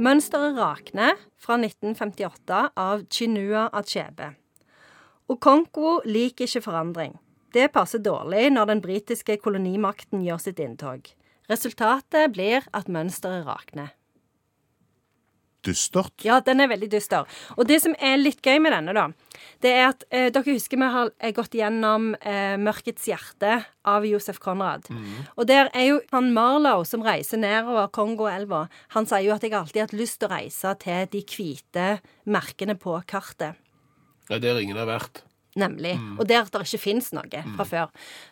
Mønsteret rakner fra 1958 av Chinua Achebe. Okonko liker ikke forandring. Det passer dårlig når den britiske kolonimakten gjør sitt inntog. Resultatet blir at mønsteret rakner. Dystert. Ja, den er veldig dyster. Og det som er litt gøy med denne, da, det er at eh, dere husker vi har eh, gått gjennom eh, 'Mørkets hjerte' av Josef Conrad. Og der er jo han Marlow som reiser nedover Kongoelva. Han sier jo at 'jeg alltid har hatt lyst til å reise til de hvite merkene på kartet'. Ja, der ingen har vært. Nemlig. Og der det ikke fins noe fra før.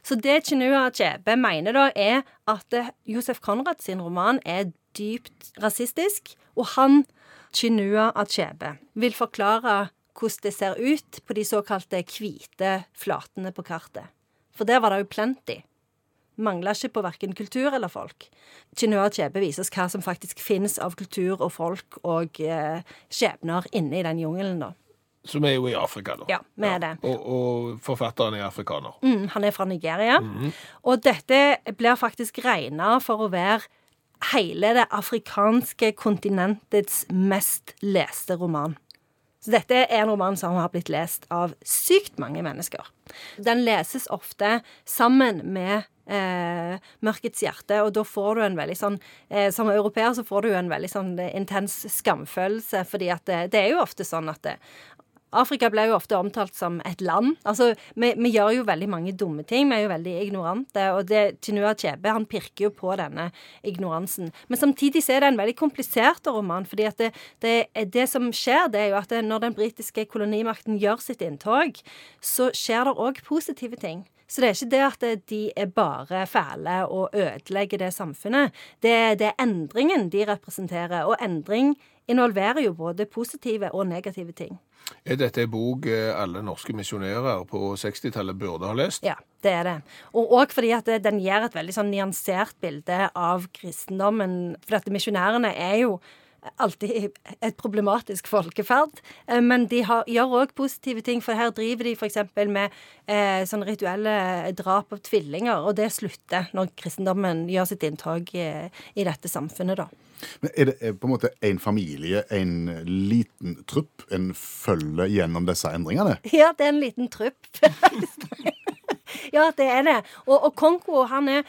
Så det Chinua Achebe mener da, er at eh, Josef Conrad sin roman er dypt rasistisk, og han, Chinua Achebe, vil forklare hvordan det ser ut på de såkalte hvite flatene på kartet. For der var det jo plenty. Mangla ikke på verken kultur eller folk. Chinua Achebe viser oss hva som faktisk finnes av kultur og folk og eh, skjebner inne i den jungelen, da. Som er jo i Afrika, da. Ja, vi er det. Og, og forfatteren er afrikaner. Mm, han er fra Nigeria. Og dette blir faktisk regna for å være hele det afrikanske kontinentets mest leste roman. Så dette er en roman som har blitt lest av sykt mange mennesker. Den leses ofte sammen med eh, 'Mørkets hjerte', og da får du en veldig sånn eh, Som europeer så får du en veldig sånn eh, intens skamfølelse, fordi at det, det er jo ofte sånn at det, Afrika ble jo ofte omtalt som et land. Altså, vi, vi gjør jo veldig mange dumme ting. Vi er jo veldig ignorante. Og det, Tinua Chebe han pirker jo på denne ignoransen. Men samtidig så er det en veldig komplisert roman. fordi at det, det, det som skjer, det er jo at når den britiske kolonimakten gjør sitt inntog, så skjer det òg positive ting. Så det er ikke det at de er bare fæle og ødelegger det samfunnet. Det, det er endringen de representerer. Og endring involverer jo både positive og negative ting. Er dette en bok eh, alle norske misjonærer på 60-tallet burde ha lest? Ja, det er det. Og òg fordi at den gir et veldig sånn nyansert bilde av kristendommen. For at misjonærene er jo alltid et problematisk folkeferd. Eh, Men de har, gjør òg positive ting, for her driver de f.eks. med eh, sånne rituelle drap av tvillinger, og det slutter når kristendommen gjør sitt inntog eh, i dette samfunnet, da. Men er det på en måte en familie, en liten trupp, en følge gjennom disse endringene? Ja, det er en liten trupp. ja, det er det. Og, og Konko, han er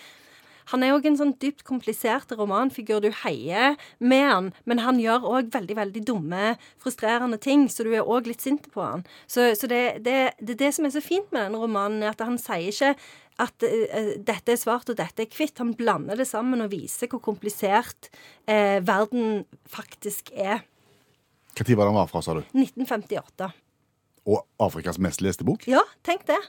han er òg en sånn dypt komplisert romanfigur. Du heier med han, men han gjør òg veldig veldig dumme, frustrerende ting, så du er òg litt sint på han. Så, så det, det, det er det som er så fint med denne romanen, er at han sier ikke at uh, dette er svart og dette er hvitt. Han blander det sammen og viser hvor komplisert uh, verden faktisk er. Når var den var fra, sa du? 1958. Og Afrikas mest leste bok? Ja, tenk det.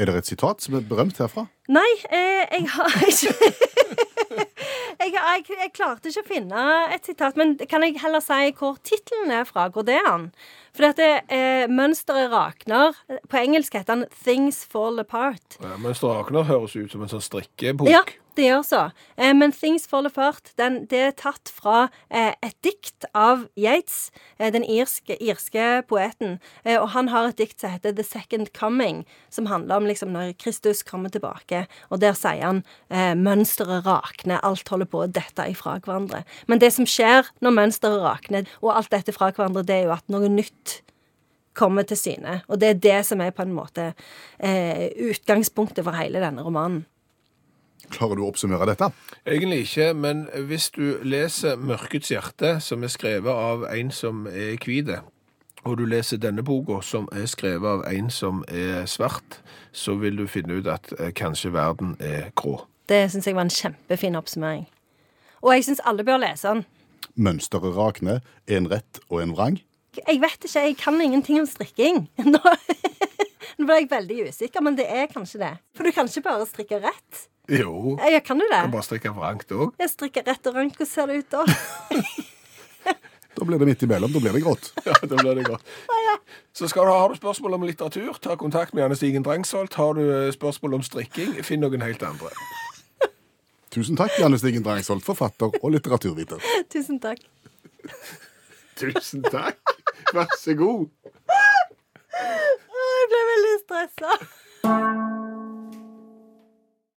Er det et sitat som er berømt herfra? Nei, eh, jeg har ikke jeg, jeg, jeg klarte ikke å finne et sitat, men kan jeg heller si hvor tittelen er fra? Går det an? For dette eh, mønsteret rakner. På engelsk heter den 'Things Fall Apart'. Ja, mønsteret rakner høres ut som en sånn strikkebok. Ja, det gjør så. Eh, men 'Things Fall Apart' den, det er tatt fra eh, et dikt av Yates, eh, den irske, irske poeten. Eh, og han har et dikt som heter 'The Second Coming', som handler om liksom når Kristus kommer tilbake. Og der sier han eh, 'mønsteret rakner', alt holder på å dette ifra hverandre. Men det som skjer når mønsteret rakner, og alt dette fra hverandre, det er jo at noe nytt kommer til syne. Og det er det som er på en måte eh, utgangspunktet for hele denne romanen. Klarer du å oppsummere dette? Egentlig ikke, men hvis du leser 'Mørkets hjerte', som er skrevet av en som er hvit, og du leser denne boka, som er skrevet av en som er svart, så vil du finne ut at eh, kanskje verden er grå. Det syns jeg var en kjempefin oppsummering. Og jeg syns alle bør lese den. Mønsteret rakner, en rett og en vrang. Jeg vet ikke, jeg kan ingenting om strikking. Nå, Nå ble jeg veldig usikker, men det er kanskje det. For du kan ikke bare strikke rett. Jo, Ja, kan du det? kan bare strikke vrangt òg. Jeg strikker rett og rank, hvordan ser det ut da? Da blir det midt imellom. Da blir det grått. Ja, da blir det grått. Så skal du, ha- har du spørsmål om litteratur, ta kontakt med Janne Stigen Drangsholt. Har du eh, spørsmål om strikking, finn noen helt andre. Tusen takk, Janne Stigen Drangsholt, forfatter og litteraturviter. Tusen takk. Tusen takk. Vær så god. Jeg ble veldig stressa.